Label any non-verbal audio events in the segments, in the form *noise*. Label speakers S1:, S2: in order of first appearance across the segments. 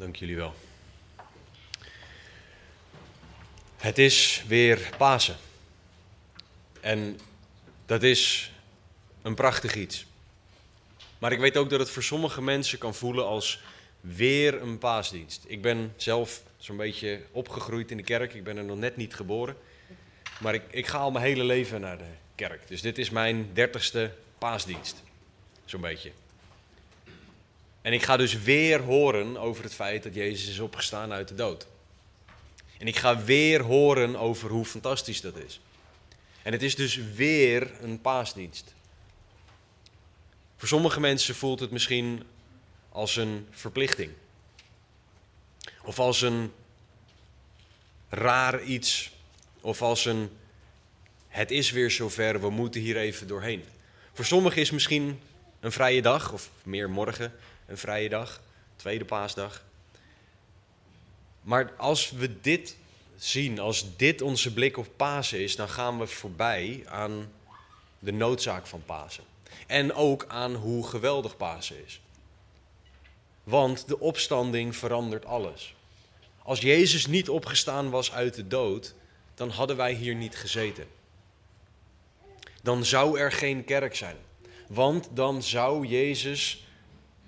S1: Dank jullie wel. Het is weer Pasen. En dat is een prachtig iets. Maar ik weet ook dat het voor sommige mensen kan voelen als weer een paasdienst. Ik ben zelf zo'n beetje opgegroeid in de kerk. Ik ben er nog net niet geboren. Maar ik, ik ga al mijn hele leven naar de kerk. Dus dit is mijn dertigste paasdienst. Zo'n beetje. En ik ga dus weer horen over het feit dat Jezus is opgestaan uit de dood. En ik ga weer horen over hoe fantastisch dat is. En het is dus weer een paasdienst. Voor sommige mensen voelt het misschien als een verplichting. Of als een raar iets. Of als een het is weer zover, we moeten hier even doorheen. Voor sommigen is misschien een vrije dag, of meer morgen, een vrije dag, tweede paasdag. Maar als we dit zien, als dit onze blik op Pasen is, dan gaan we voorbij aan de noodzaak van Pasen. En ook aan hoe geweldig Pasen is. Want de opstanding verandert alles. Als Jezus niet opgestaan was uit de dood, dan hadden wij hier niet gezeten. Dan zou er geen kerk zijn. Want dan zou Jezus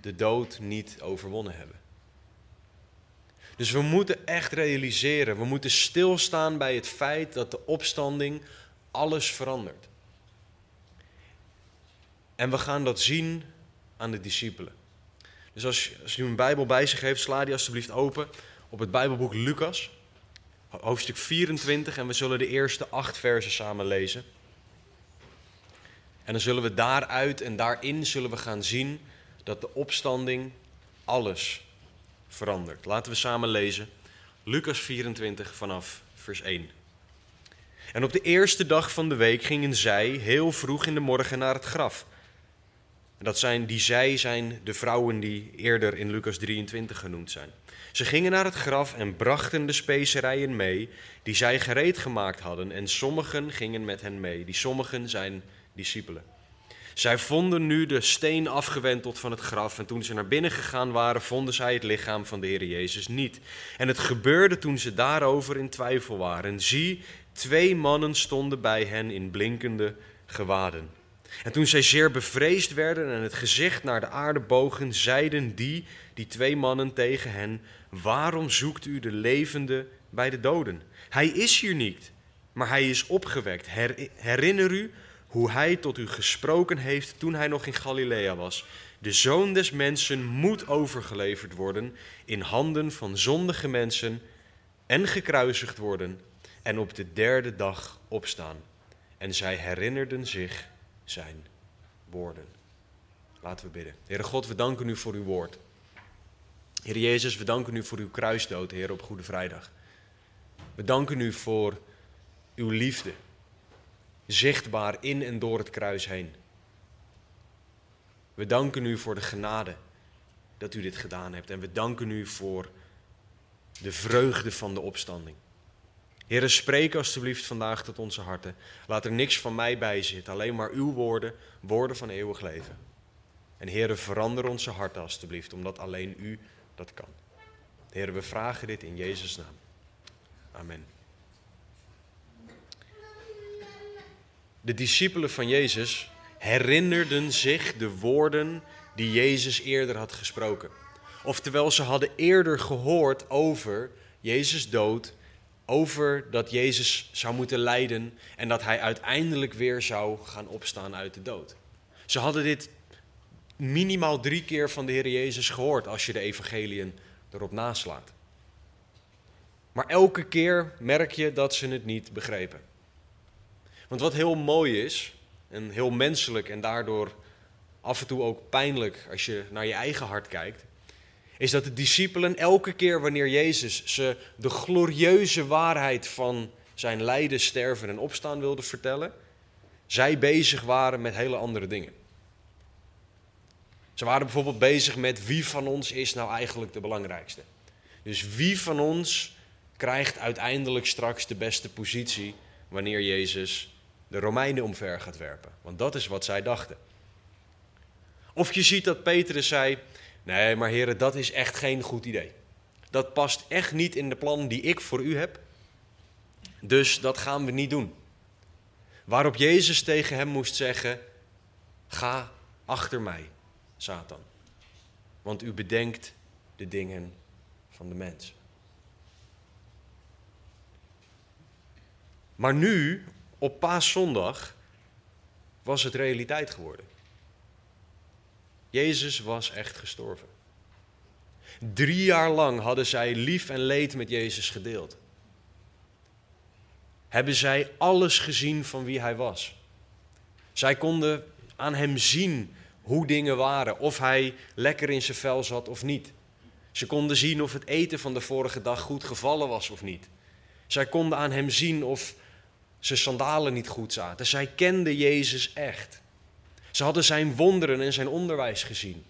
S1: de dood niet overwonnen hebben. Dus we moeten echt realiseren, we moeten stilstaan bij het feit dat de opstanding alles verandert. En we gaan dat zien aan de discipelen. Dus als, als u een Bijbel bij zich heeft, sla die alsjeblieft open op het Bijbelboek Lucas, hoofdstuk 24, en we zullen de eerste acht versen samen lezen. En dan zullen we daaruit en daarin zullen we gaan zien dat de opstanding alles verandert. Laten we samen lezen. Lucas 24 vanaf vers 1. En op de eerste dag van de week gingen zij heel vroeg in de morgen naar het graf. En dat zijn, die zij zijn de vrouwen die eerder in Lucas 23 genoemd zijn. Ze gingen naar het graf en brachten de specerijen mee die zij gereed gemaakt hadden. En sommigen gingen met hen mee. Die sommigen zijn discipelen. Zij vonden nu de steen afgewenteld van het graf en toen ze naar binnen gegaan waren, vonden zij het lichaam van de Heer Jezus niet. En het gebeurde toen ze daarover in twijfel waren. Zie, twee mannen stonden bij hen in blinkende gewaden. En toen zij zeer bevreesd werden en het gezicht naar de aarde bogen, zeiden die, die twee mannen tegen hen, waarom zoekt u de levende bij de doden? Hij is hier niet, maar hij is opgewekt. Herinner u hoe hij tot u gesproken heeft toen hij nog in Galilea was. De zoon des mensen moet overgeleverd worden in handen van zondige mensen en gekruisigd worden en op de derde dag opstaan. En zij herinnerden zich zijn woorden. Laten we bidden. Heere God, we danken u voor uw woord. Heer Jezus, we danken u voor uw kruisdood, Heer, op Goede Vrijdag. We danken u voor uw liefde, zichtbaar in en door het kruis heen. We danken u voor de genade dat u dit gedaan hebt. En we danken u voor de vreugde van de opstanding. Heer, spreek alstublieft vandaag tot onze harten. Laat er niks van mij bij zitten, alleen maar uw woorden, woorden van eeuwig leven. En Heer, verander onze harten alstublieft, omdat alleen u dat kan. Heer, we vragen dit in Jezus' naam. Amen. De discipelen van Jezus herinnerden zich de woorden die Jezus eerder had gesproken. Oftewel, ze hadden eerder gehoord over Jezus dood, over dat Jezus zou moeten lijden en dat hij uiteindelijk weer zou gaan opstaan uit de dood. Ze hadden dit minimaal drie keer van de Heer Jezus gehoord als je de evangeliën erop naslaat. Maar elke keer merk je dat ze het niet begrepen. Want wat heel mooi is, en heel menselijk en daardoor af en toe ook pijnlijk als je naar je eigen hart kijkt, is dat de discipelen elke keer wanneer Jezus ze de glorieuze waarheid van zijn lijden, sterven en opstaan wilde vertellen, zij bezig waren met hele andere dingen. Ze waren bijvoorbeeld bezig met wie van ons is nou eigenlijk de belangrijkste. Dus wie van ons krijgt uiteindelijk straks de beste positie wanneer Jezus de Romeinen omver gaat werpen. Want dat is wat zij dachten. Of je ziet dat Petrus zei: Nee, maar heren, dat is echt geen goed idee. dat past echt niet in de plannen die ik voor u heb. Dus dat gaan we niet doen. Waarop Jezus tegen hem moest zeggen: Ga achter mij, Satan. Want u bedenkt de dingen van de mens. Maar nu, op paaszondag, was het realiteit geworden. Jezus was echt gestorven. Drie jaar lang hadden zij lief en leed met Jezus gedeeld. Hebben zij alles gezien van wie hij was. Zij konden aan hem zien hoe dingen waren, of hij lekker in zijn vel zat of niet. Ze konden zien of het eten van de vorige dag goed gevallen was of niet. Zij konden aan hem zien of zijn sandalen niet goed zaten. Zij kenden Jezus echt. Ze hadden zijn wonderen en zijn onderwijs gezien.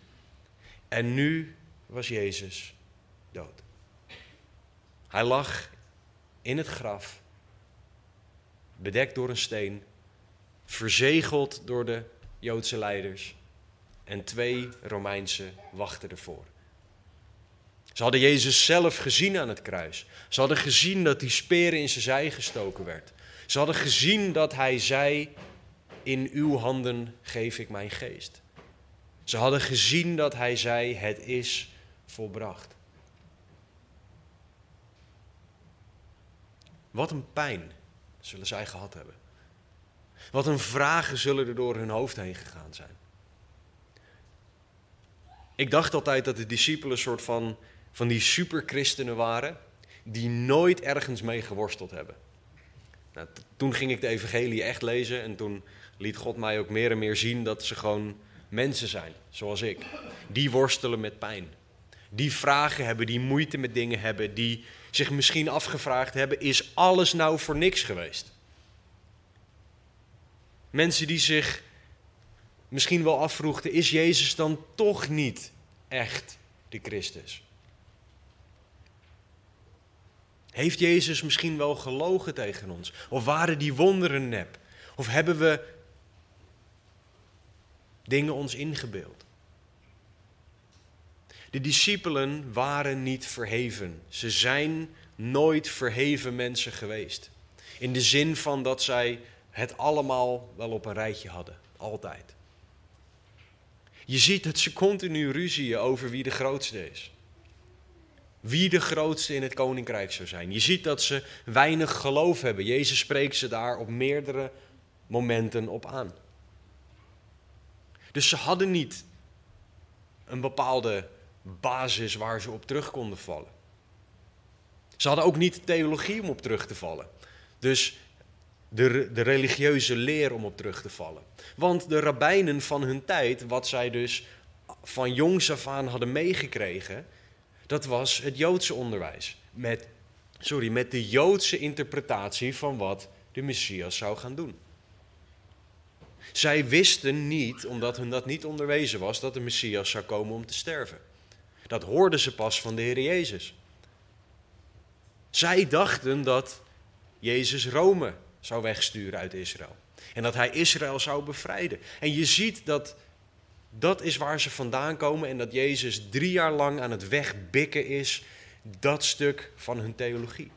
S1: En nu was Jezus dood. Hij lag in het graf, bedekt door een steen, verzegeld door de Joodse leiders en twee Romeinse wachten ervoor. Ze hadden Jezus zelf gezien aan het kruis. Ze hadden gezien dat die speren in zijn zij gestoken werd. Ze hadden gezien dat hij zei: In uw handen geef ik mijn geest. Ze hadden gezien dat hij zei: Het is volbracht. Wat een pijn zullen zij gehad hebben. Wat een vragen zullen er door hun hoofd heen gegaan zijn. Ik dacht altijd dat de discipelen een soort van, van die superchristenen waren, die nooit ergens mee geworsteld hebben. Nou, toen ging ik de evangelie echt lezen en toen liet God mij ook meer en meer zien dat ze gewoon mensen zijn, zoals ik. Die worstelen met pijn. Die vragen hebben, die moeite met dingen hebben, die zich misschien afgevraagd hebben, is alles nou voor niks geweest? Mensen die zich misschien wel afvroegden, is Jezus dan toch niet echt de Christus? Heeft Jezus misschien wel gelogen tegen ons? Of waren die wonderen nep? Of hebben we dingen ons ingebeeld? De discipelen waren niet verheven. Ze zijn nooit verheven mensen geweest. In de zin van dat zij het allemaal wel op een rijtje hadden. Altijd. Je ziet dat ze continu ruzieën over wie de grootste is wie de grootste in het koninkrijk zou zijn. Je ziet dat ze weinig geloof hebben. Jezus spreekt ze daar op meerdere momenten op aan. Dus ze hadden niet een bepaalde basis waar ze op terug konden vallen. Ze hadden ook niet theologie om op terug te vallen. Dus de, de religieuze leer om op terug te vallen. Want de rabbijnen van hun tijd, wat zij dus van jongs af aan hadden meegekregen, dat was het Joodse onderwijs. Met, sorry, met de Joodse interpretatie van wat de Messias zou gaan doen. Zij wisten niet, omdat hun dat niet onderwezen was, dat de Messias zou komen om te sterven. Dat hoorden ze pas van de Heer Jezus. Zij dachten dat Jezus Rome zou wegsturen uit Israël. En dat hij Israël zou bevrijden. En je ziet dat dat is waar ze vandaan komen en dat Jezus drie jaar lang aan het wegbikken is, dat stuk van hun theologie.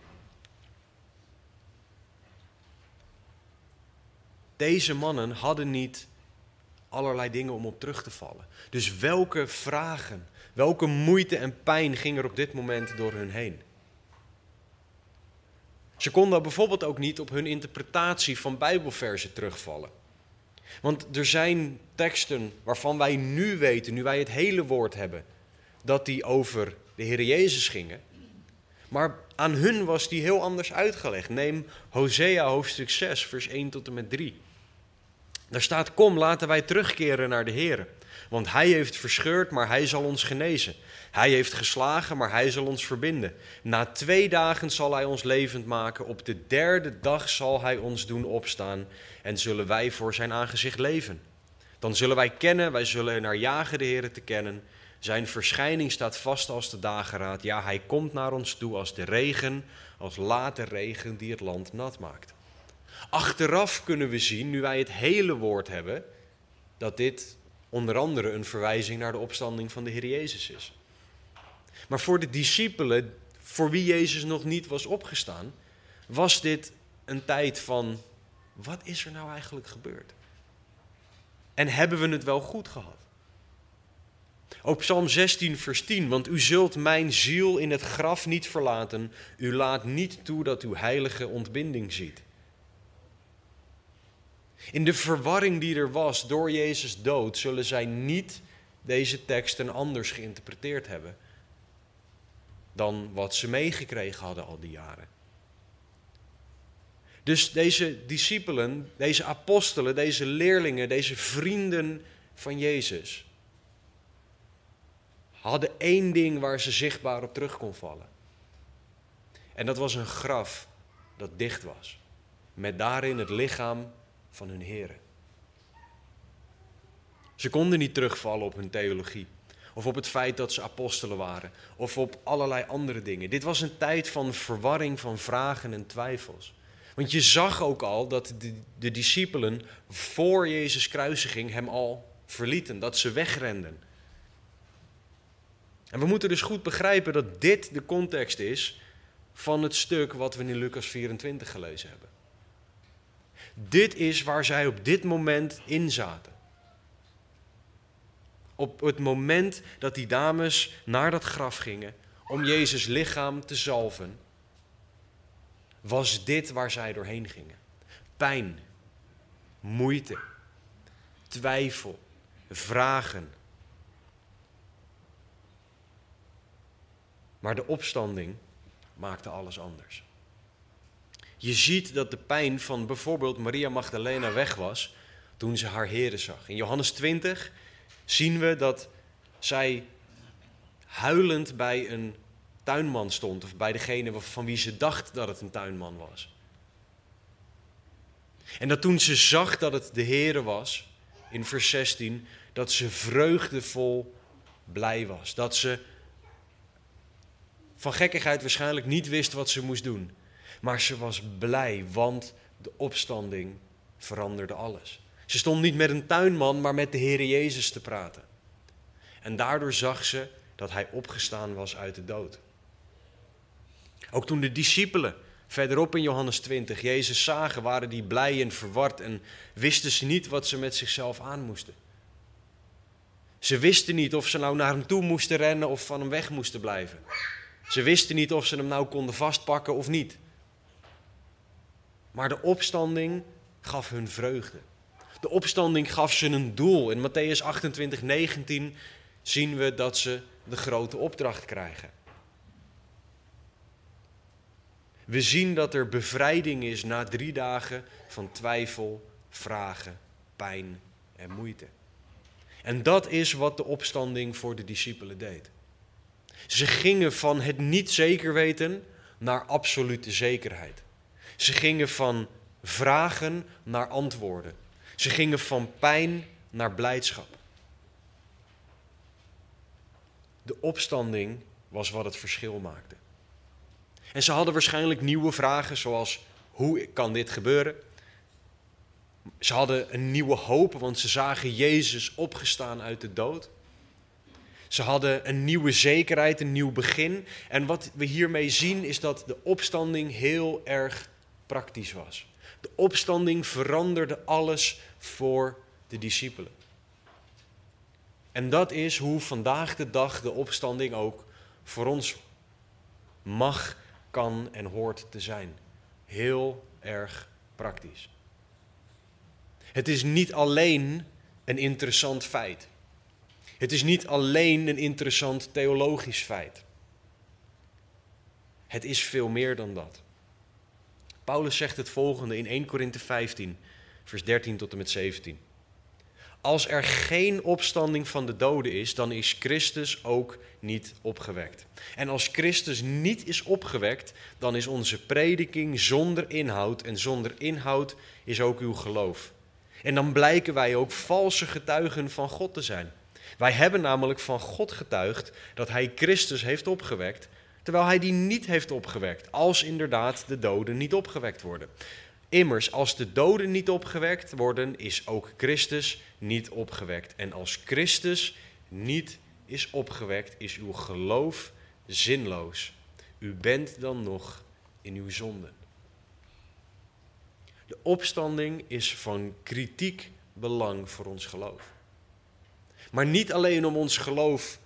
S1: Deze mannen hadden niet allerlei dingen om op terug te vallen. Dus welke vragen, welke moeite en pijn ging er op dit moment door hun heen? Ze konden bijvoorbeeld ook niet op hun interpretatie van Bijbelversen terugvallen. Want er zijn teksten waarvan wij nu weten, nu wij het hele woord hebben, dat die over de Heer Jezus gingen. Maar aan hun was die heel anders uitgelegd. Neem Hosea hoofdstuk 6, vers 1 tot en met 3. Daar staat: Kom, laten wij terugkeren naar de Heer. Want Hij heeft verscheurd, maar Hij zal ons genezen. Hij heeft geslagen, maar Hij zal ons verbinden. Na twee dagen zal Hij ons levend maken. Op de derde dag zal Hij ons doen opstaan. En zullen wij voor Zijn aangezicht leven. Dan zullen wij kennen, wij zullen naar jagen de Heer te kennen. Zijn verschijning staat vast als de dageraad. Ja, Hij komt naar ons toe als de regen, als late regen die het land nat maakt. Achteraf kunnen we zien, nu wij het hele woord hebben, dat dit onder andere een verwijzing naar de opstanding van de Heer Jezus is. Maar voor de discipelen voor wie Jezus nog niet was opgestaan, was dit een tijd van: wat is er nou eigenlijk gebeurd? En hebben we het wel goed gehad? Ook Psalm 16, vers 10. Want u zult mijn ziel in het graf niet verlaten. U laat niet toe dat uw heilige ontbinding ziet. In de verwarring die er was door Jezus dood, zullen zij niet deze teksten anders geïnterpreteerd hebben dan wat ze meegekregen hadden al die jaren. Dus deze discipelen, deze apostelen, deze leerlingen, deze vrienden van Jezus, hadden één ding waar ze zichtbaar op terug kon vallen. En dat was een graf dat dicht was, met daarin het lichaam van hun heren. Ze konden niet terugvallen op hun theologie. Of op het feit dat ze apostelen waren. Of op allerlei andere dingen. Dit was een tijd van verwarring, van vragen en twijfels. Want je zag ook al dat de, de discipelen voor Jezus kruisiging hem al verlieten. Dat ze wegrenden. En we moeten dus goed begrijpen dat dit de context is van het stuk wat we in Lucas 24 gelezen hebben. Dit is waar zij op dit moment in zaten. Op het moment dat die dames naar dat graf gingen om Jezus lichaam te zalven, was dit waar zij doorheen gingen. Pijn, moeite, twijfel, vragen. Maar de opstanding maakte alles anders. Je ziet dat de pijn van bijvoorbeeld Maria Magdalena weg was toen ze haar heren zag. In Johannes 20 zien we dat zij huilend bij een tuinman stond, of bij degene van wie ze dacht dat het een tuinman was. En dat toen ze zag dat het de Heere was, in vers 16, dat ze vreugdevol blij was. Dat ze van gekkigheid waarschijnlijk niet wist wat ze moest doen. Maar ze was blij, want de opstanding veranderde alles. Ze stond niet met een tuinman, maar met de Heer Jezus te praten. En daardoor zag ze dat hij opgestaan was uit de dood. Ook toen de discipelen verderop in Johannes 20 Jezus zagen, waren die blij en verward en wisten ze niet wat ze met zichzelf aan moesten. Ze wisten niet of ze nou naar hem toe moesten rennen of van hem weg moesten blijven. Ze wisten niet of ze hem nou konden vastpakken of niet. Maar de opstanding gaf hun vreugde. De opstanding gaf ze een doel. In Matthäus 28, 19 zien we dat ze de grote opdracht krijgen. We zien dat er bevrijding is na drie dagen van twijfel, vragen, pijn en moeite. En dat is wat de opstanding voor de discipelen deed. Ze gingen van het niet zeker weten naar absolute zekerheid. Ze gingen van vragen naar antwoorden. Ze gingen van pijn naar blijdschap. De opstanding was wat het verschil maakte. En ze hadden waarschijnlijk nieuwe vragen, zoals hoe kan dit gebeuren? Ze hadden een nieuwe hoop, want ze zagen Jezus opgestaan uit de dood. Ze hadden een nieuwe zekerheid, een nieuw begin. En wat we hiermee zien is dat de opstanding heel erg praktisch was. De opstanding veranderde alles voor de discipelen. En dat is hoe vandaag de dag de opstanding ook voor ons mag, kan en hoort te zijn. Heel erg praktisch. Het is niet alleen een interessant feit. Het is niet alleen een interessant theologisch feit. Het is veel meer dan dat. Paulus zegt het volgende in 1 Korinthe 15, vers 13 tot en met 17. Als er geen opstanding van de doden is, dan is Christus ook niet opgewekt. En als Christus niet is opgewekt, dan is onze prediking zonder inhoud en zonder inhoud is ook uw geloof. En dan blijken wij ook valse getuigen van God te zijn. Wij hebben namelijk van God getuigd dat Hij Christus heeft opgewekt, terwijl Hij die niet heeft opgewekt, als inderdaad de doden niet opgewekt worden. Immers, als de doden niet opgewekt worden, is ook Christus niet opgewekt. En als Christus niet is opgewekt, is uw geloof zinloos. u bent dan nog in uw zonden. De opstanding is van kritiek belang voor ons geloof. Maar niet alleen om ons geloof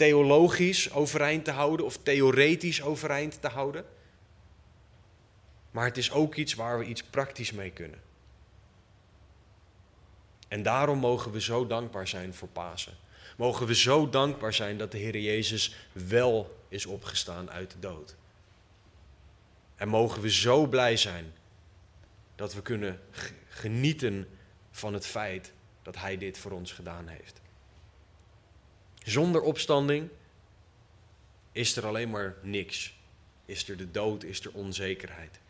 S1: theologisch overeind te houden of theoretisch overeind te houden. Maar het is ook iets waar we iets praktisch mee kunnen. En daarom mogen we zo dankbaar zijn voor Pasen. Mogen we zo dankbaar zijn dat de Heer Jezus wel is opgestaan uit de dood. En mogen we zo blij zijn dat we kunnen genieten van het feit dat Hij dit voor ons gedaan heeft. Zonder opstanding is er alleen maar niks. Is er de dood, is er onzekerheid.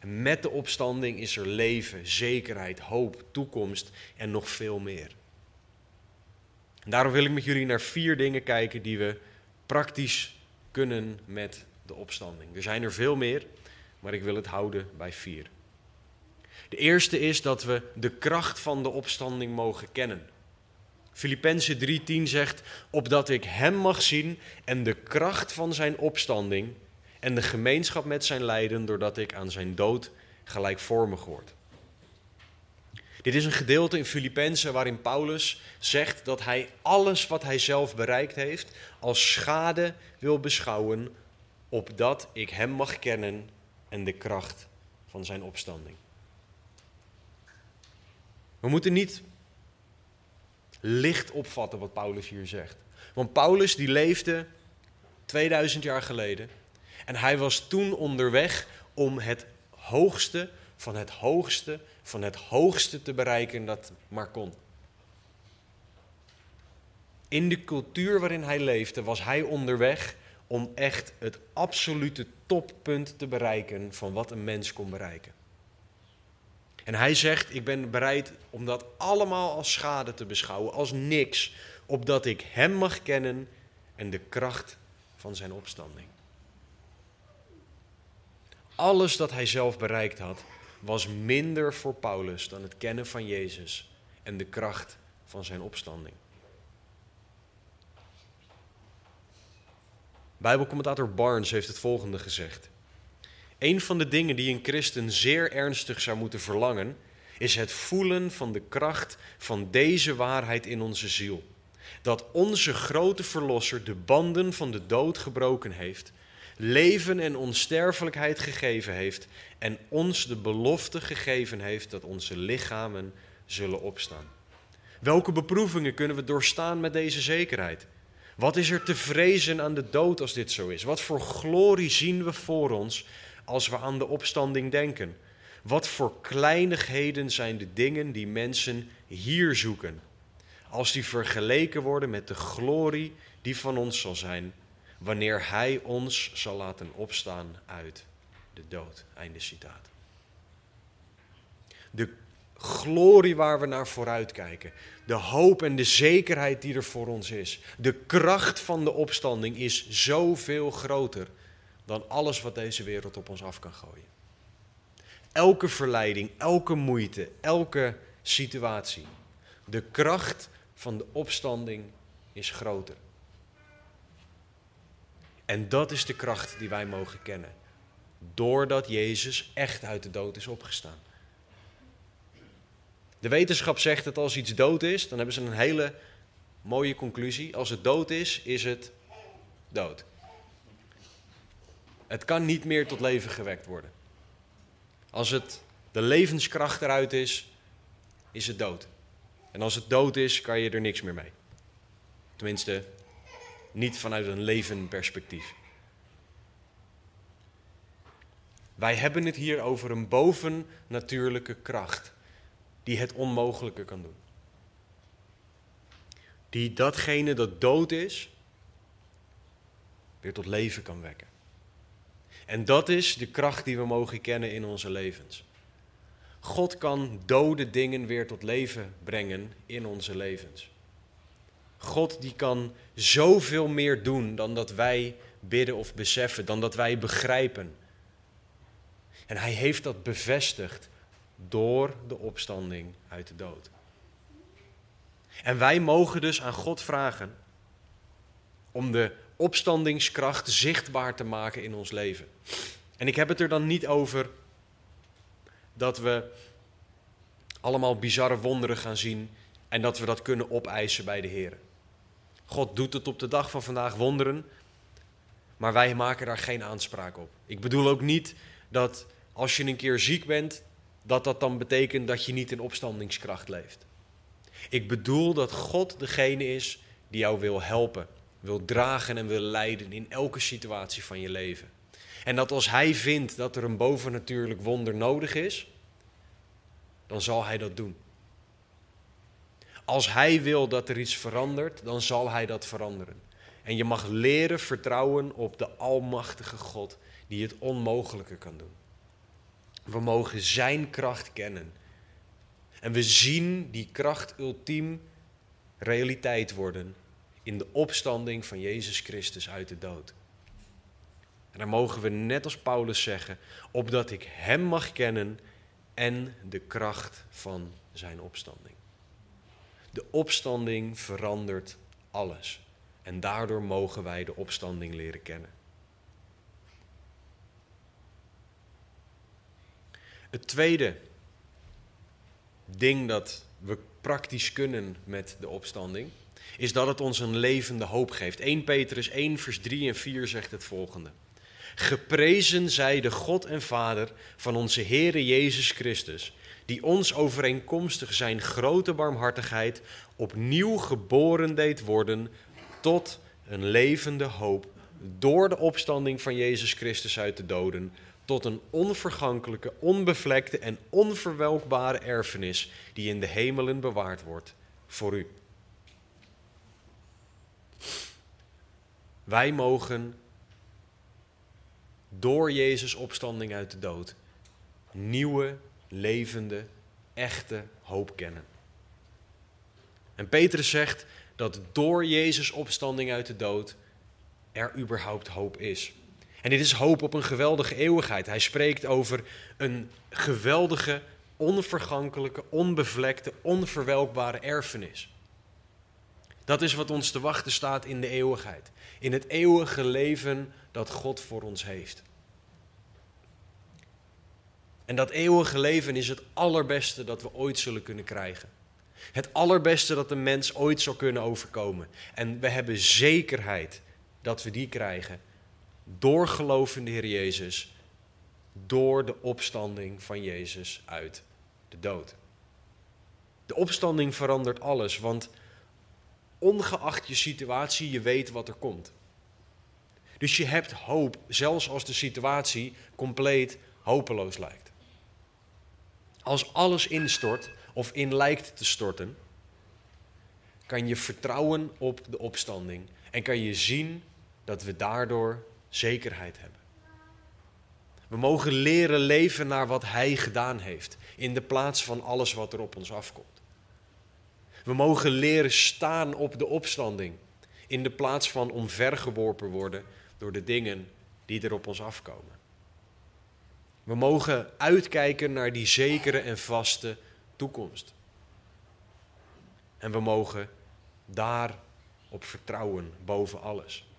S1: En met de opstanding is er leven, zekerheid, hoop, toekomst en nog veel meer. Daarom wil ik met jullie naar vier dingen kijken die we praktisch kunnen met de opstanding. Er zijn er veel meer, maar ik wil het houden bij vier. De eerste is dat we de kracht van de opstanding mogen kennen. Filippenzen 3:10 zegt: opdat ik hem mag zien en de kracht van zijn opstanding en de gemeenschap met zijn lijden, doordat ik aan zijn dood gelijkvormig word. Dit is een gedeelte in Filippenzen waarin Paulus zegt dat hij alles wat hij zelf bereikt heeft als schade wil beschouwen, opdat ik hem mag kennen en de kracht van zijn opstanding. We moeten niet licht opvatten wat Paulus hier zegt. Want Paulus die leefde 2000 jaar geleden en hij was toen onderweg om het hoogste van het hoogste van het hoogste te bereiken dat maar kon. In de cultuur waarin hij leefde was hij onderweg om echt het absolute toppunt te bereiken van wat een mens kon bereiken. En hij zegt: Ik ben bereid om dat allemaal als schade te beschouwen, als niks, opdat ik Hem mag kennen en de kracht van Zijn opstanding. Alles dat hij zelf bereikt had, was minder voor Paulus dan het kennen van Jezus en de kracht van Zijn opstanding. Bijbelcommentator Barnes heeft het volgende gezegd. Een van de dingen die een christen zeer ernstig zou moeten verlangen, is het voelen van de kracht van deze waarheid in onze ziel. Dat onze grote verlosser de banden van de dood gebroken heeft, leven en onsterfelijkheid gegeven heeft en ons de belofte gegeven heeft dat onze lichamen zullen opstaan. Welke beproevingen kunnen we doorstaan met deze zekerheid? Wat is er te vrezen aan de dood als dit zo is? Wat voor glorie zien we voor ons als we aan de opstanding denken? Wat voor kleinigheden zijn de dingen die mensen hier zoeken, als die vergeleken worden met de glorie die van ons zal zijn, wanneer Hij ons zal laten opstaan uit de dood. Einde citaat. De glorie waar we naar vooruit kijken, de hoop en de zekerheid die er voor ons is, de kracht van de opstanding is zoveel groter dan alles wat deze wereld op ons af kan gooien. Elke verleiding, elke moeite, elke situatie. De kracht van de opstanding is groter. En dat is de kracht die wij mogen kennen. Doordat Jezus echt uit de dood is opgestaan. De wetenschap zegt dat als iets dood is, dan hebben ze een hele mooie conclusie. Als het dood is, is het dood. Het kan niet meer tot leven gewekt worden. Als het de levenskracht eruit is, is het dood. En als het dood is, kan je er niks meer mee. Tenminste, niet vanuit een leven perspectief. Wij hebben het hier over een bovennatuurlijke kracht die het onmogelijke kan doen. Die datgene dat dood is, weer tot leven kan wekken. En dat is de kracht die we mogen kennen in onze levens. God kan dode dingen weer tot leven brengen in onze levens. God die kan zoveel meer doen dan dat wij bidden of beseffen, dan dat wij begrijpen. En hij heeft dat bevestigd door de opstanding uit de dood. En wij mogen dus aan God vragen om de opstandingskracht zichtbaar te maken in ons leven. En ik heb het er dan niet over dat we allemaal bizarre wonderen gaan zien en dat we dat kunnen opeisen bij de Heer. God doet het op de dag van vandaag wonderen, maar wij maken daar geen aanspraak op. Ik bedoel ook niet dat als je een keer ziek bent, dat dat dan betekent dat je niet in opstandingskracht leeft. Ik bedoel dat God degene is die jou wil helpen, wil dragen en wil leiden in elke situatie van je leven. En dat als Hij vindt dat er een bovennatuurlijk wonder nodig is, dan zal Hij dat doen. Als Hij wil dat er iets verandert, dan zal Hij dat veranderen. En je mag leren vertrouwen op de Almachtige God die het onmogelijke kan doen. We mogen Zijn kracht kennen. En we zien die kracht ultiem realiteit worden in de opstanding van Jezus Christus uit de dood. En dan mogen we net als Paulus zeggen, opdat ik Hem mag kennen en de kracht van Zijn opstanding. De opstanding verandert alles. En daardoor mogen wij de opstanding leren kennen. Het tweede ding dat we praktisch kunnen met de opstanding, is dat het ons een levende hoop geeft. 1 Petrus 1, vers 3 en 4 zegt het volgende. Geprezen zij de God en Vader van onze Heere Jezus Christus, die ons overeenkomstig zijn grote barmhartigheid opnieuw geboren deed worden tot een levende hoop door de opstanding van Jezus Christus uit de doden, tot een onvergankelijke, onbevlekte en onverwelkbare erfenis die in de hemelen bewaard wordt voor u. Wij mogen door Jezus' opstanding uit de dood nieuwe, levende, echte hoop kennen. En Petrus zegt dat door Jezus' opstanding uit de dood er überhaupt hoop is. En dit is hoop op een geweldige eeuwigheid. Hij spreekt over een geweldige, onvergankelijke, onbevlekte, onverwelkbare erfenis. Dat is wat ons te wachten staat in de eeuwigheid. In het eeuwige leven dat God voor ons heeft. En dat eeuwige leven is het allerbeste dat we ooit zullen kunnen krijgen. Het allerbeste dat een mens ooit zal kunnen overkomen. En we hebben zekerheid dat we die krijgen door geloof in de Heer Jezus, door de opstanding van Jezus uit de dood. De opstanding verandert alles, want ongeacht je situatie, je weet wat er komt. Dus je hebt hoop, zelfs als de situatie compleet hopeloos lijkt. Als alles instort of in lijkt te storten, kan je vertrouwen op de opstanding en kan je zien dat we daardoor zekerheid hebben. We mogen leren leven naar wat Hij gedaan heeft, in de plaats van alles wat er op ons afkomt. We mogen leren staan op de opstanding, in de plaats van omvergeworpen worden door de dingen die er op ons afkomen. We mogen uitkijken naar die zekere en vaste toekomst. En we mogen daarop vertrouwen boven alles.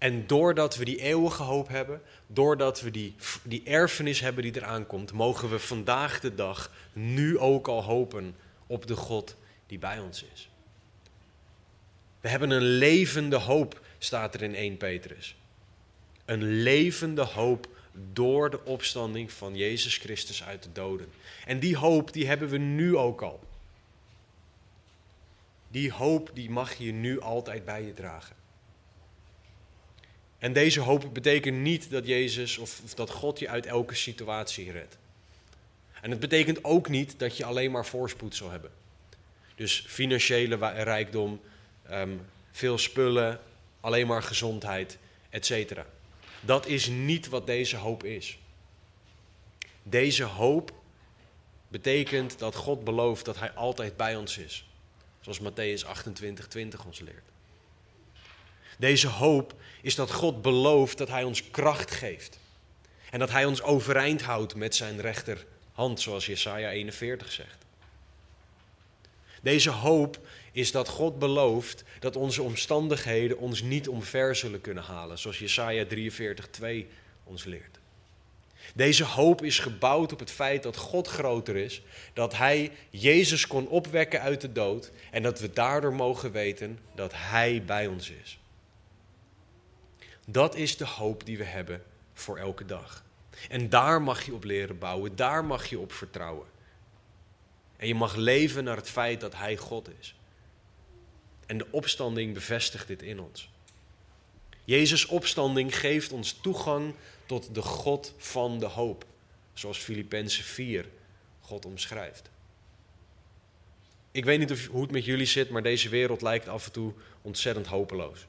S1: En doordat we die eeuwige hoop hebben, doordat we die, die erfenis hebben die eraan komt, mogen we vandaag de dag nu ook al hopen op de God die bij ons is. We hebben een levende hoop, staat er in 1 Petrus. Een levende hoop door de opstanding van Jezus Christus uit de doden. En die hoop, die hebben we nu ook al. Die hoop, die mag je nu altijd bij je dragen. En deze hoop betekent niet dat Jezus of, dat God je uit elke situatie redt. En het betekent ook niet dat je alleen maar voorspoed zal hebben. Dus financiële rijkdom, ehm, veel spullen, alleen maar gezondheid, etc. Dat is niet wat deze hoop is. Deze hoop betekent dat God belooft dat Hij altijd bij ons is. Zoals Matthäus 28, 20 ons leert. Deze hoop is dat God belooft dat Hij ons kracht geeft. En dat Hij ons overeind houdt met zijn rechterhand, zoals Jesaja 41 zegt. Deze hoop is dat God belooft dat onze omstandigheden ons niet omver zullen kunnen halen, zoals Jesaja 43:2 ons leert. Deze hoop is gebouwd op het feit dat God groter is, dat Hij Jezus kon opwekken uit de dood en dat we daardoor mogen weten dat Hij bij ons is. Dat is de hoop die we hebben voor elke dag. En daar mag je op leren bouwen, daar mag je op vertrouwen. En je mag leven naar het feit dat Hij God is. En de opstanding bevestigt dit in ons. Jezus' opstanding geeft ons toegang tot de God van de hoop, zoals Filippenzen 4 God omschrijft. Ik weet niet hoe het met jullie zit, maar deze wereld lijkt af en toe ontzettend hopeloos.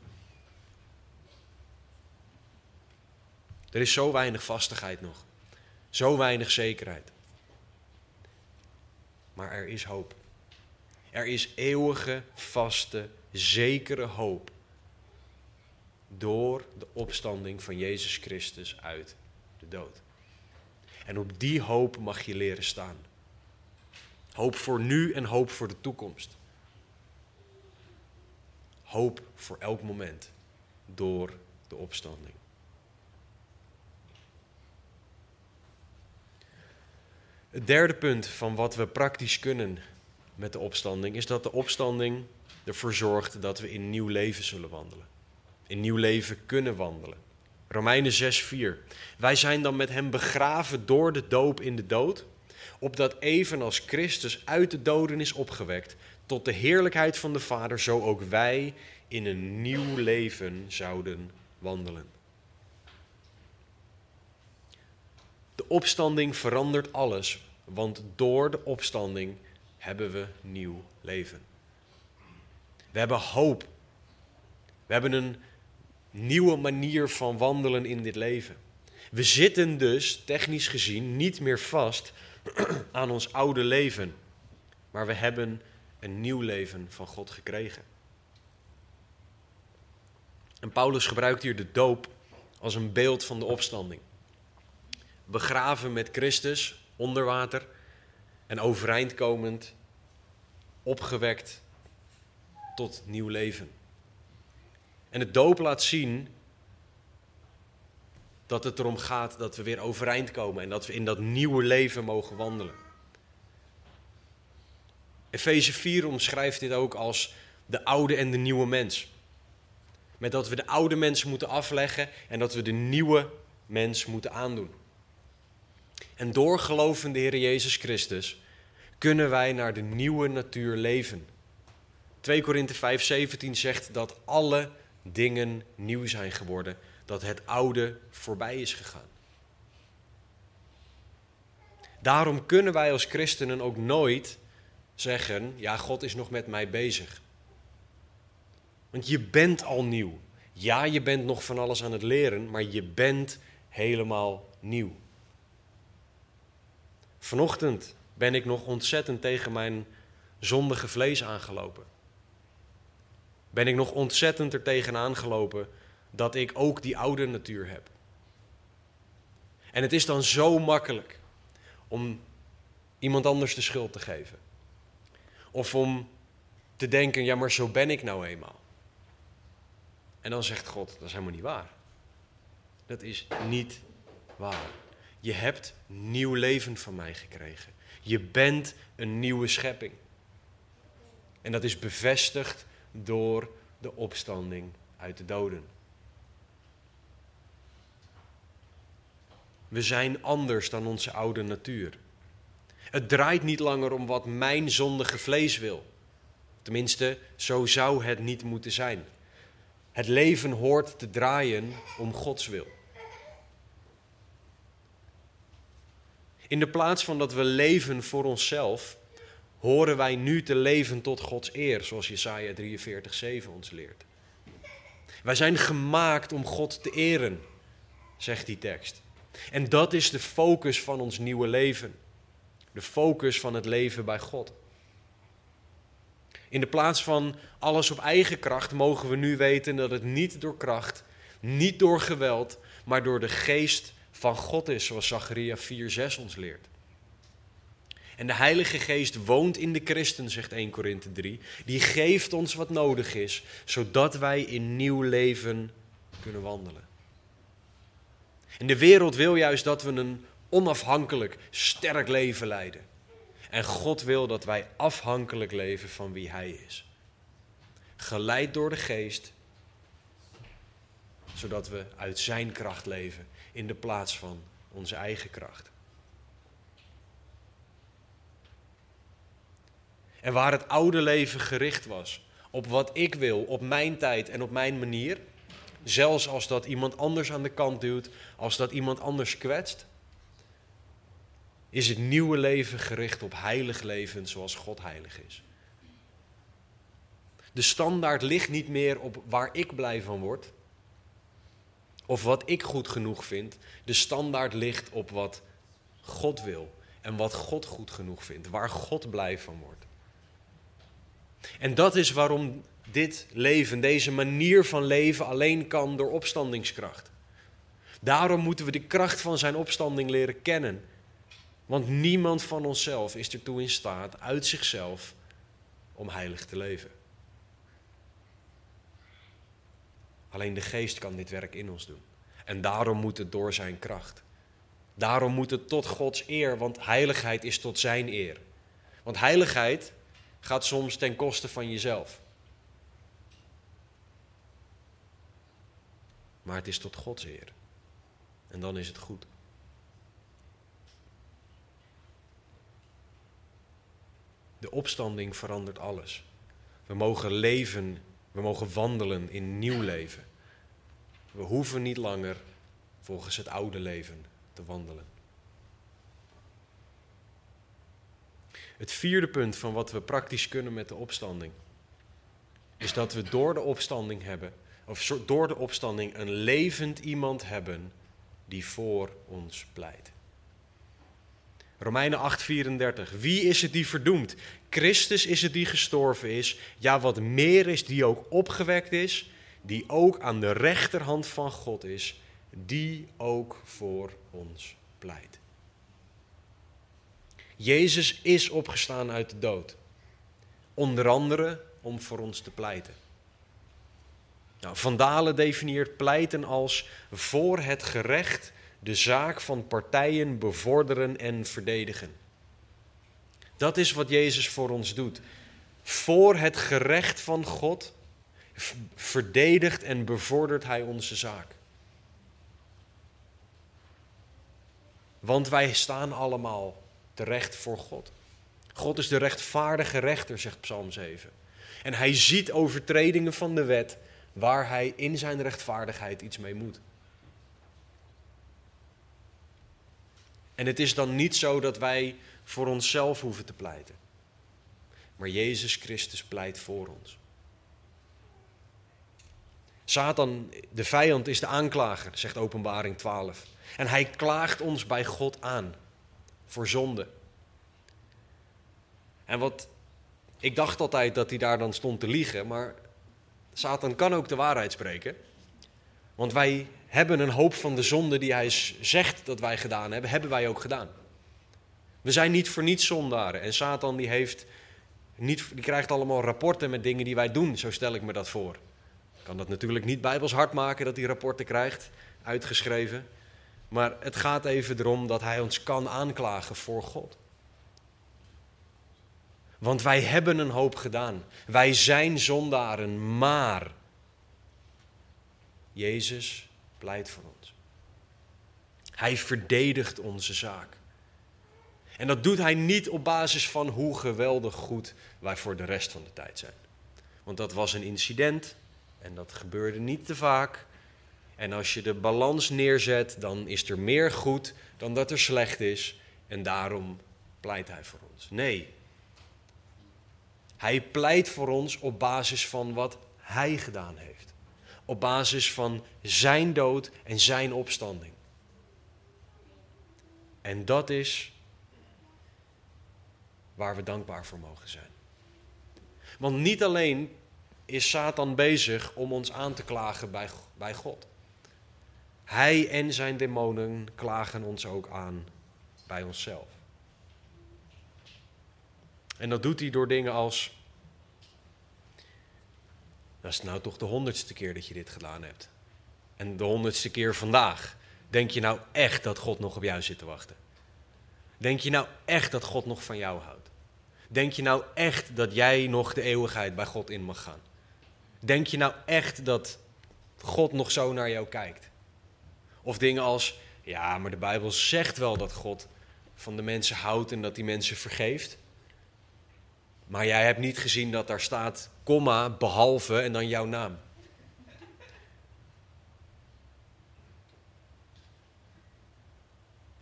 S1: Er is zo weinig vastigheid nog, zo weinig zekerheid. Maar er is hoop. Er is eeuwige, vaste, zekere hoop door de opstanding van Jezus Christus uit de dood. En op die hoop mag je leren staan. Hoop voor nu en hoop voor de toekomst. Hoop voor elk moment door de opstanding. Het derde punt van wat we praktisch kunnen met de opstanding is dat de opstanding ervoor zorgt dat we in nieuw leven zullen wandelen in nieuw leven kunnen wandelen. Romeinen 6:4. Wij zijn dan met hem begraven door de doop in de dood, opdat evenals Christus uit de doden is opgewekt tot de heerlijkheid van de Vader, zo ook wij in een nieuw leven zouden wandelen. Opstanding verandert alles, want door de opstanding hebben we nieuw leven. We hebben hoop. We hebben een nieuwe manier van wandelen in dit leven. We zitten dus, technisch gezien, niet meer vast *clears throat* aan ons oude leven, maar we hebben een nieuw leven van God gekregen. En Paulus gebruikt hier de doop als een beeld van de opstanding. Begraven met Christus onder water en overeind komend, opgewekt tot nieuw leven. En het doop laat zien dat het erom gaat dat we weer overeind komen en dat we in dat nieuwe leven mogen wandelen. Efeze 4 omschrijft dit ook als de oude en de nieuwe mens. Met dat we de oude mens moeten afleggen en dat we de nieuwe mens moeten aandoen. En door in de Heer Jezus Christus kunnen wij naar de nieuwe natuur leven. 2 Korinthe 5:17 zegt dat alle dingen nieuw zijn geworden, dat het oude voorbij is gegaan. Daarom kunnen wij als christenen ook nooit zeggen: Ja, God is nog met mij bezig. Want je bent al nieuw. Ja, je bent nog van alles aan het leren, maar je bent helemaal nieuw. Vanochtend ben ik nog ontzettend tegen mijn zondige vlees aangelopen ben ik nog ontzettend er tegenaan gelopen dat ik ook die oude natuur heb. En het is dan zo makkelijk om iemand anders de schuld te geven. Of om te denken, ja maar zo ben ik nou eenmaal. En dan zegt God, dat is helemaal niet waar. Dat is niet waar. Je hebt nieuw leven van mij gekregen. Je bent een nieuwe schepping. En dat is bevestigd door de opstanding uit de doden. We zijn anders dan onze oude natuur. Het draait niet langer om wat mijn zondige vlees wil. Tenminste, zo zou het niet moeten zijn. Het leven hoort te draaien om Gods wil. In de plaats van dat we leven voor onszelf, horen wij nu te leven tot Gods eer, zoals Jesaja 43, 7 ons leert. Wij zijn gemaakt om God te eren, zegt die tekst. En dat is de focus van ons nieuwe leven. De focus van het leven bij God. In de plaats van alles op eigen kracht mogen we nu weten dat het niet door kracht, niet door geweld, maar door de geest van God is, zoals Zacharia 4:6 ons leert. En de Heilige Geest woont in de christen, zegt 1 Korinthe 3. Die geeft ons wat nodig is, zodat wij in nieuw leven kunnen wandelen. En de wereld wil juist dat we een onafhankelijk, sterk leven leiden. En God wil dat wij afhankelijk leven van wie Hij is. Geleid door de Geest, zodat we uit Zijn kracht leven in de plaats van onze eigen kracht. En waar het oude leven gericht was op wat ik wil, op mijn tijd en op mijn manier, zelfs als dat iemand anders aan de kant duwt, als dat iemand anders kwetst, is het nieuwe leven gericht op heilig leven zoals God heilig is. De standaard ligt niet meer op waar ik blij van word, of wat ik goed genoeg vind. De standaard ligt op wat God wil en wat God goed genoeg vindt, waar God blij van wordt. En dat is waarom dit leven, deze manier van leven alleen kan door opstandingskracht. Daarom moeten we de kracht van zijn opstanding leren kennen. Want niemand van onszelf is ertoe in staat uit zichzelf om heilig te leven. Alleen de geest kan dit werk in ons doen. En daarom moet het door zijn kracht. Daarom moet het tot Gods eer, want heiligheid is tot zijn eer. Want heiligheid gaat soms ten koste van jezelf. Maar het is tot Gods eer. En dan is het goed. De opstanding verandert alles. We mogen leven, we mogen wandelen in nieuw leven. We hoeven niet langer volgens het oude leven te wandelen. Het vierde punt van wat we praktisch kunnen met de opstanding is dat we door de opstanding hebben, of door de opstanding een levend iemand hebben die voor ons pleit. Romeinen 8:34. Wie is het die verdoemt? Christus is het die gestorven is. Ja, wat meer is, die ook opgewekt is, die ook aan de rechterhand van God is, die ook voor ons pleit. Jezus is opgestaan uit de dood. Onder andere om voor ons te pleiten. Nou, Van Dalen definieert pleiten als voor het gerecht de zaak van partijen bevorderen en verdedigen. Dat is wat Jezus voor ons doet. Voor het gerecht van God verdedigt en bevordert Hij onze zaak. Want wij staan allemaal terecht voor God. God is de rechtvaardige rechter, zegt Psalm 7. En hij ziet overtredingen van de wet waar hij in zijn rechtvaardigheid iets mee moet. En het is dan niet zo dat wij voor onszelf hoeven te pleiten. Maar Jezus Christus pleit voor ons. Satan, de vijand, is de aanklager, zegt Openbaring 12. En hij klaagt ons bij God aan voor zonde. En wat ik dacht altijd dat hij daar dan stond te liegen, maar Satan kan ook de waarheid spreken. Want wij hebben een hoop van de zonde die hij zegt dat wij gedaan hebben, hebben wij ook gedaan. We zijn niet voor niets zondaren. En Satan die heeft niet, die krijgt allemaal rapporten met dingen die wij doen, zo stel ik me dat voor. Ik kan dat natuurlijk niet bijbels hard maken dat hij rapporten krijgt, uitgeschreven. Maar het gaat even erom dat hij ons kan aanklagen voor God. Want wij hebben een hoop gedaan. Wij zijn zondaren, maar Jezus pleit voor ons. Hij verdedigt onze zaak. En dat doet hij niet op basis van hoe geweldig goed wij voor de rest van de tijd zijn. Want dat was een incident en dat gebeurde niet te vaak. En als je de balans neerzet, dan is er meer goed dan dat er slecht is. En daarom pleit hij voor ons. Nee. Hij pleit voor ons op basis van wat hij gedaan heeft. Op basis van zijn dood en zijn opstanding. En dat is waar we dankbaar voor mogen zijn. Want niet alleen is Satan bezig om ons aan te klagen bij, bij God. Hij en zijn demonen klagen ons ook aan bij onszelf. En dat doet hij door dingen als. Dat is nou toch de honderdste keer dat je dit gedaan hebt. En de honderdste keer vandaag. Denk je nou echt dat God nog op jou zit te wachten? Denk je nou echt dat God nog van jou houdt? Denk je nou echt dat jij nog de eeuwigheid bij God in mag gaan? Denk je nou echt dat God nog zo naar jou kijkt? Of dingen als, ja, maar de Bijbel zegt wel dat God van de mensen houdt en dat die mensen vergeeft. Maar jij hebt niet gezien dat daar staat, komma, behalve en dan jouw naam.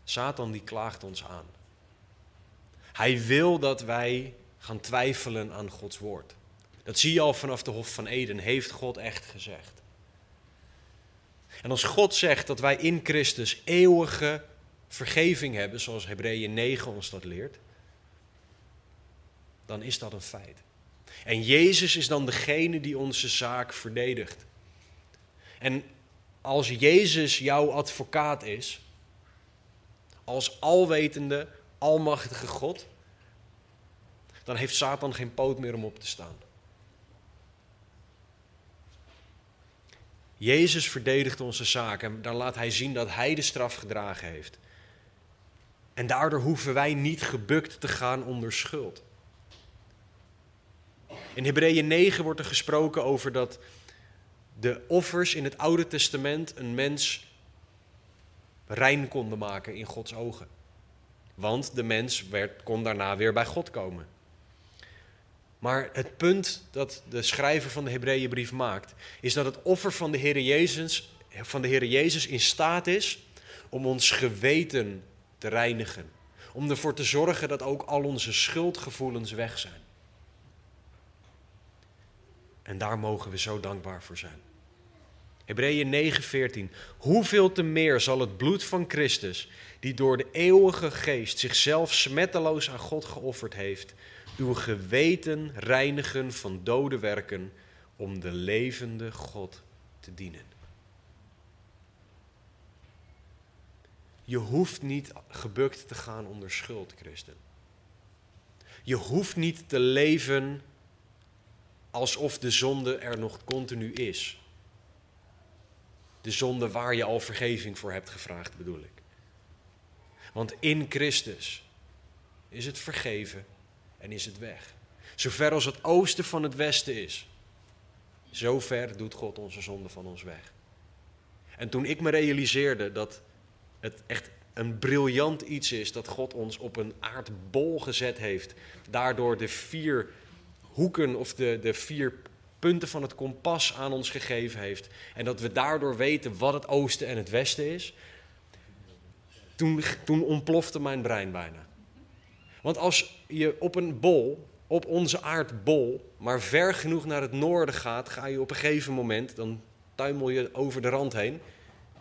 S1: Satan die klaagt ons aan. Hij wil dat wij gaan twijfelen aan Gods woord. Dat zie je al vanaf de Hof van Eden. Heeft God echt gezegd? En als God zegt dat wij in Christus eeuwige vergeving hebben, zoals Hebreeën 9 ons dat leert, dan is dat een feit. En Jezus is dan degene die onze zaak verdedigt. En als Jezus jouw advocaat is, als alwetende, almachtige God, dan heeft Satan geen poot meer om op te staan. Jezus verdedigt onze zaak en dan laat hij zien dat hij de straf gedragen heeft. En daardoor hoeven wij niet gebukt te gaan onder schuld. In Hebreeën 9 wordt er gesproken over dat de offers in het Oude Testament een mens rein konden maken in Gods ogen. Want de mens werd, kon daarna weer bij God komen. Maar het punt dat de schrijver van de Hebreeënbrief maakt, is dat het offer van de Heer Jezus, van de Heer Jezus in staat is om ons geweten te reinigen. Om ervoor te zorgen dat ook al onze schuldgevoelens weg zijn. En daar mogen we zo dankbaar voor zijn. Hebreeën 9:14. Hoeveel te meer zal het bloed van Christus, die door de eeuwige geest zichzelf smetteloos aan God geofferd heeft, uw geweten reinigen van dode werken om de levende God te dienen. Je hoeft niet gebukt te gaan onder schuld, christen. Je hoeft niet te leven alsof de zonde er nog continu is. De zonde waar je al vergeving voor hebt gevraagd, bedoel ik. Want in Christus is het vergeven en is het weg. Zover als het oosten van het westen is, zover doet God onze zonde van ons weg. En toen ik me realiseerde dat het echt een briljant iets is dat God ons op een aardbol gezet heeft, daardoor de vier hoeken of de, de vier punten van het kompas aan ons gegeven heeft. En dat we daardoor weten wat het oosten en het westen is. Toen, toen ontplofte mijn brein bijna. Want als je op een bol, op onze aardbol, maar ver genoeg naar het noorden gaat, ga je op een gegeven moment, dan tuimel je over de rand heen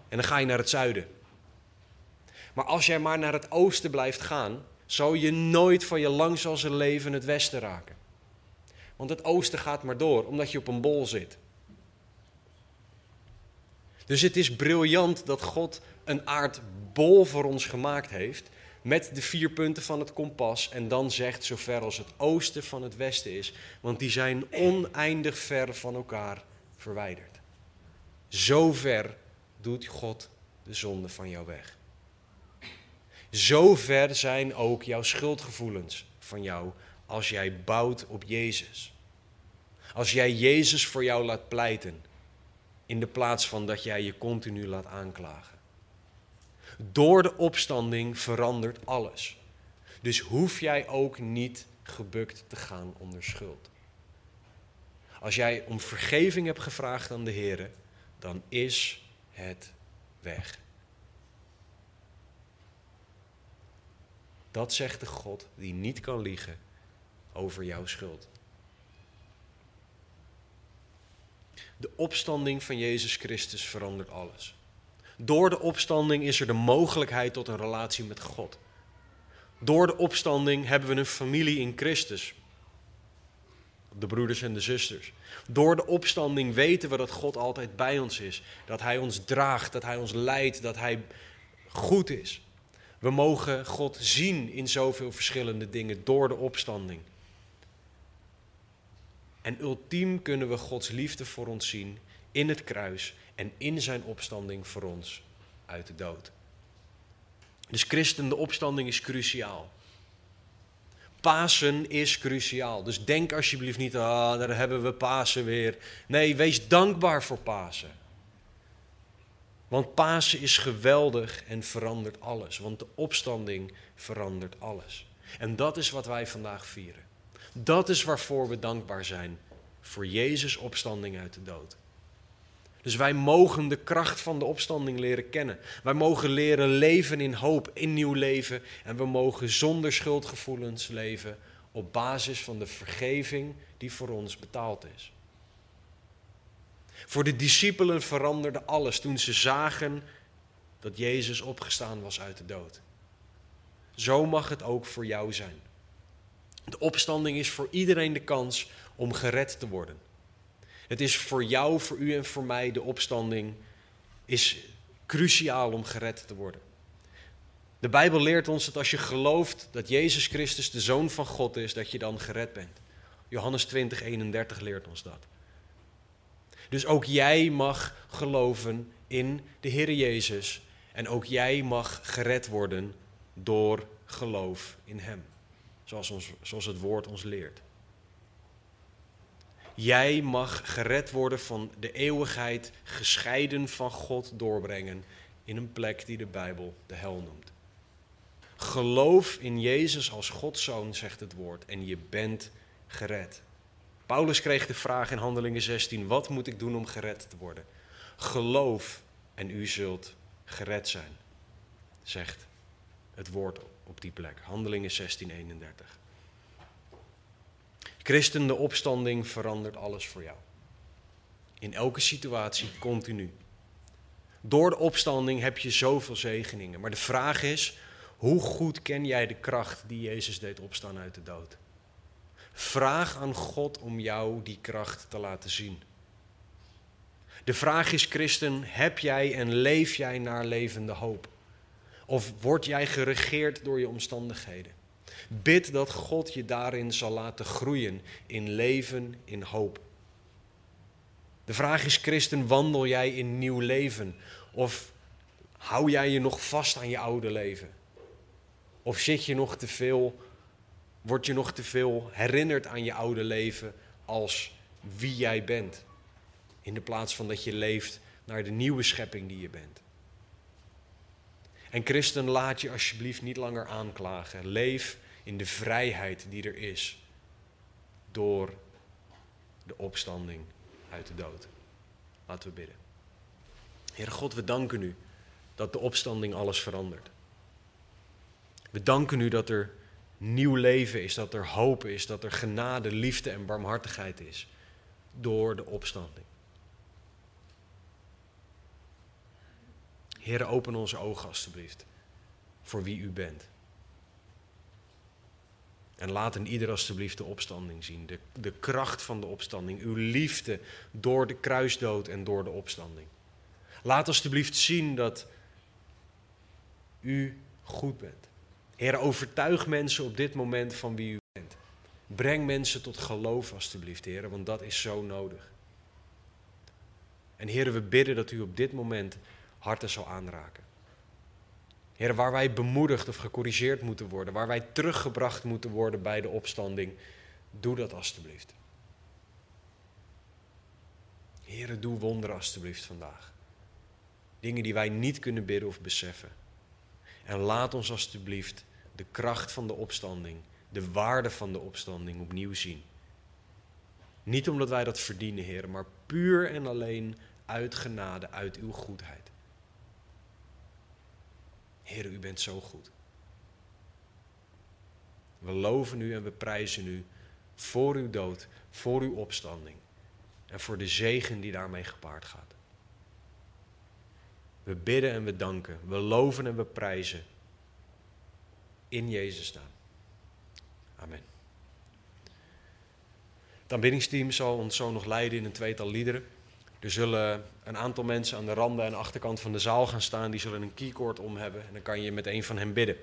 S1: en dan ga je naar het zuiden. Maar als jij maar naar het oosten blijft gaan, zal je nooit van je lang zal zijn leven het westen raken. Want het oosten gaat maar door, omdat je op een bol zit. Dus het is briljant dat God een aardbol voor ons gemaakt heeft. Met de vier punten van het kompas. En dan zegt zover als het oosten van het westen is. Want die zijn oneindig ver van elkaar verwijderd. Zo ver doet God de zonde van jou weg. Zo ver zijn ook jouw schuldgevoelens van jou als jij bouwt op Jezus. Als jij Jezus voor jou laat pleiten, in de plaats van dat jij je continu laat aanklagen. Door de opstanding verandert alles. Dus hoef jij ook niet gebukt te gaan onder schuld. Als jij om vergeving hebt gevraagd aan de Heer, dan is het weg. Dat zegt de God die niet kan liegen over jouw schuld. De opstanding van Jezus Christus verandert alles. Door de opstanding is er de mogelijkheid tot een relatie met God. Door de opstanding hebben we een familie in Christus. De broeders en de zusters. Door de opstanding weten we dat God altijd bij ons is. Dat Hij ons draagt, dat Hij ons leidt, dat Hij goed is. We mogen God zien in zoveel verschillende dingen door de opstanding. En ultiem kunnen we Gods liefde voor ons zien in het kruis en in zijn opstanding voor ons uit de dood. Dus christen, de opstanding is cruciaal. Pasen is cruciaal. Dus denk alsjeblieft niet, ah, daar hebben we Pasen weer. Nee, wees dankbaar voor Pasen. Want Pasen is geweldig en verandert alles. Want de opstanding verandert alles. En dat is wat wij vandaag vieren. Dat is waarvoor we dankbaar zijn. Voor Jezus' opstanding uit de dood. Dus wij mogen de kracht van de opstanding leren kennen. Wij mogen leren leven in hoop, in nieuw leven. En we mogen zonder schuldgevoelens leven op basis van de vergeving die voor ons betaald is. Voor de discipelen veranderde alles toen ze zagen dat Jezus opgestaan was uit de dood. Zo mag het ook voor jou zijn. De opstanding is voor iedereen de kans om gered te worden. Het is voor jou, voor u en voor mij de opstanding is cruciaal om gered te worden. De Bijbel leert ons dat als je gelooft dat Jezus Christus de Zoon van God is, dat je dan gered bent. Johannes 20, 31 leert ons dat. Dus ook jij mag geloven in de Heer Jezus. En ook jij mag gered worden door geloof in Hem. Zoals, ons, zoals het woord ons leert. Jij mag gered worden van de eeuwigheid, gescheiden van God doorbrengen in een plek die de Bijbel de hel noemt. Geloof in Jezus als Gods zoon, zegt het woord, en je bent gered. Paulus kreeg de vraag in Handelingen 16: Wat moet ik doen om gered te worden? Geloof en u zult gered zijn, zegt het woord op die plek. Handelingen 16, 31. Christen, de opstanding verandert alles voor jou. In elke situatie, continu. Door de opstanding heb je zoveel zegeningen. Maar de vraag is, hoe goed ken jij de kracht die Jezus deed opstaan uit de dood? Vraag aan God om jou die kracht te laten zien. De vraag is, christen, heb jij en leef jij naar levende hoop? Of word jij geregeerd door je omstandigheden? Bid dat God je daarin zal laten groeien in leven, in hoop. De vraag is, christen, wandel jij in nieuw leven? Of hou jij je nog vast aan je oude leven? Of zit je nog te veel, word je nog te veel herinnerd aan je oude leven als wie jij bent? In de plaats van dat je leeft naar de nieuwe schepping die je bent. En christen, laat je alsjeblieft niet langer aanklagen. Leef in de vrijheid die er is door de opstanding uit de dood. Laten we bidden. Heere God, we danken u dat de opstanding alles verandert. We danken u dat er nieuw leven is, dat er hoop is, dat er genade, liefde en barmhartigheid is door de opstanding. Heere, open onze ogen alstublieft voor wie u bent. En laat in ieder alstublieft de opstanding zien. De, de kracht van de opstanding. Uw liefde door de kruisdood en door de opstanding. Laat alstublieft zien dat u goed bent. Heer, overtuig mensen op dit moment van wie u bent. Breng mensen tot geloof alstublieft, Heer, want dat is zo nodig. En Heer, we bidden dat u op dit moment harten zal aanraken. Heer, waar wij bemoedigd of gecorrigeerd moeten worden, waar wij teruggebracht moeten worden bij de opstanding, doe dat alstublieft. Heer, doe wonderen alstublieft vandaag. Dingen die wij niet kunnen bidden of beseffen. En laat ons alstublieft de kracht van de opstanding, de waarde van de opstanding opnieuw zien. Niet omdat wij dat verdienen, Heer, maar puur en alleen uit genade, uit uw goedheid. Heer, u bent zo goed. We loven u en we prijzen u voor uw dood, voor uw opstanding en voor de zegen die daarmee gepaard gaat. We bidden en we danken, we loven en we prijzen in Jezus' naam. Amen. Het aanbiddingsteam zal ons zo nog leiden in een tweetal liederen. Er zullen een aantal mensen aan de randen en achterkant van de zaal gaan staan. Die zullen een keycord om hebben. En dan kan je met een van hen bidden.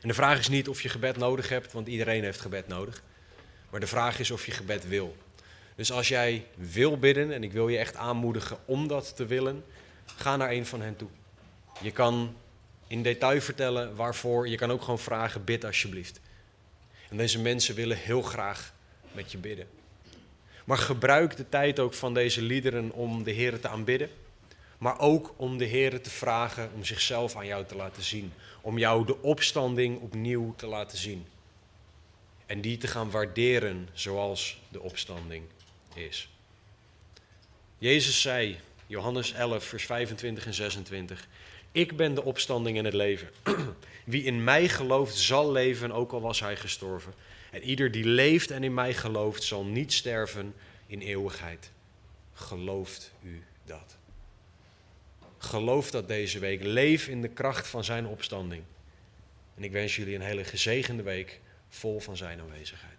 S1: En de vraag is niet of je gebed nodig hebt, want iedereen heeft gebed nodig. Maar de vraag is of je gebed wil. Dus als jij wil bidden, en ik wil je echt aanmoedigen om dat te willen, ga naar een van hen toe. Je kan in detail vertellen waarvoor. Je kan ook gewoon vragen: bid alsjeblieft. En deze mensen willen heel graag met je bidden. Maar gebruik de tijd ook van deze liederen om de Heer te aanbidden. Maar ook om de Heer te vragen om zichzelf aan jou te laten zien. Om jou de opstanding opnieuw te laten zien. En die te gaan waarderen zoals de opstanding is. Jezus zei, Johannes 11, vers 25 en 26. Ik ben de opstanding en het leven. *clears throat* Wie in mij gelooft, zal leven, ook al was hij gestorven. En ieder die leeft en in mij gelooft, zal niet sterven in eeuwigheid. Gelooft u dat? Geloof dat deze week. Leef in de kracht van zijn opstanding. En ik wens jullie een hele gezegende week vol van zijn aanwezigheid.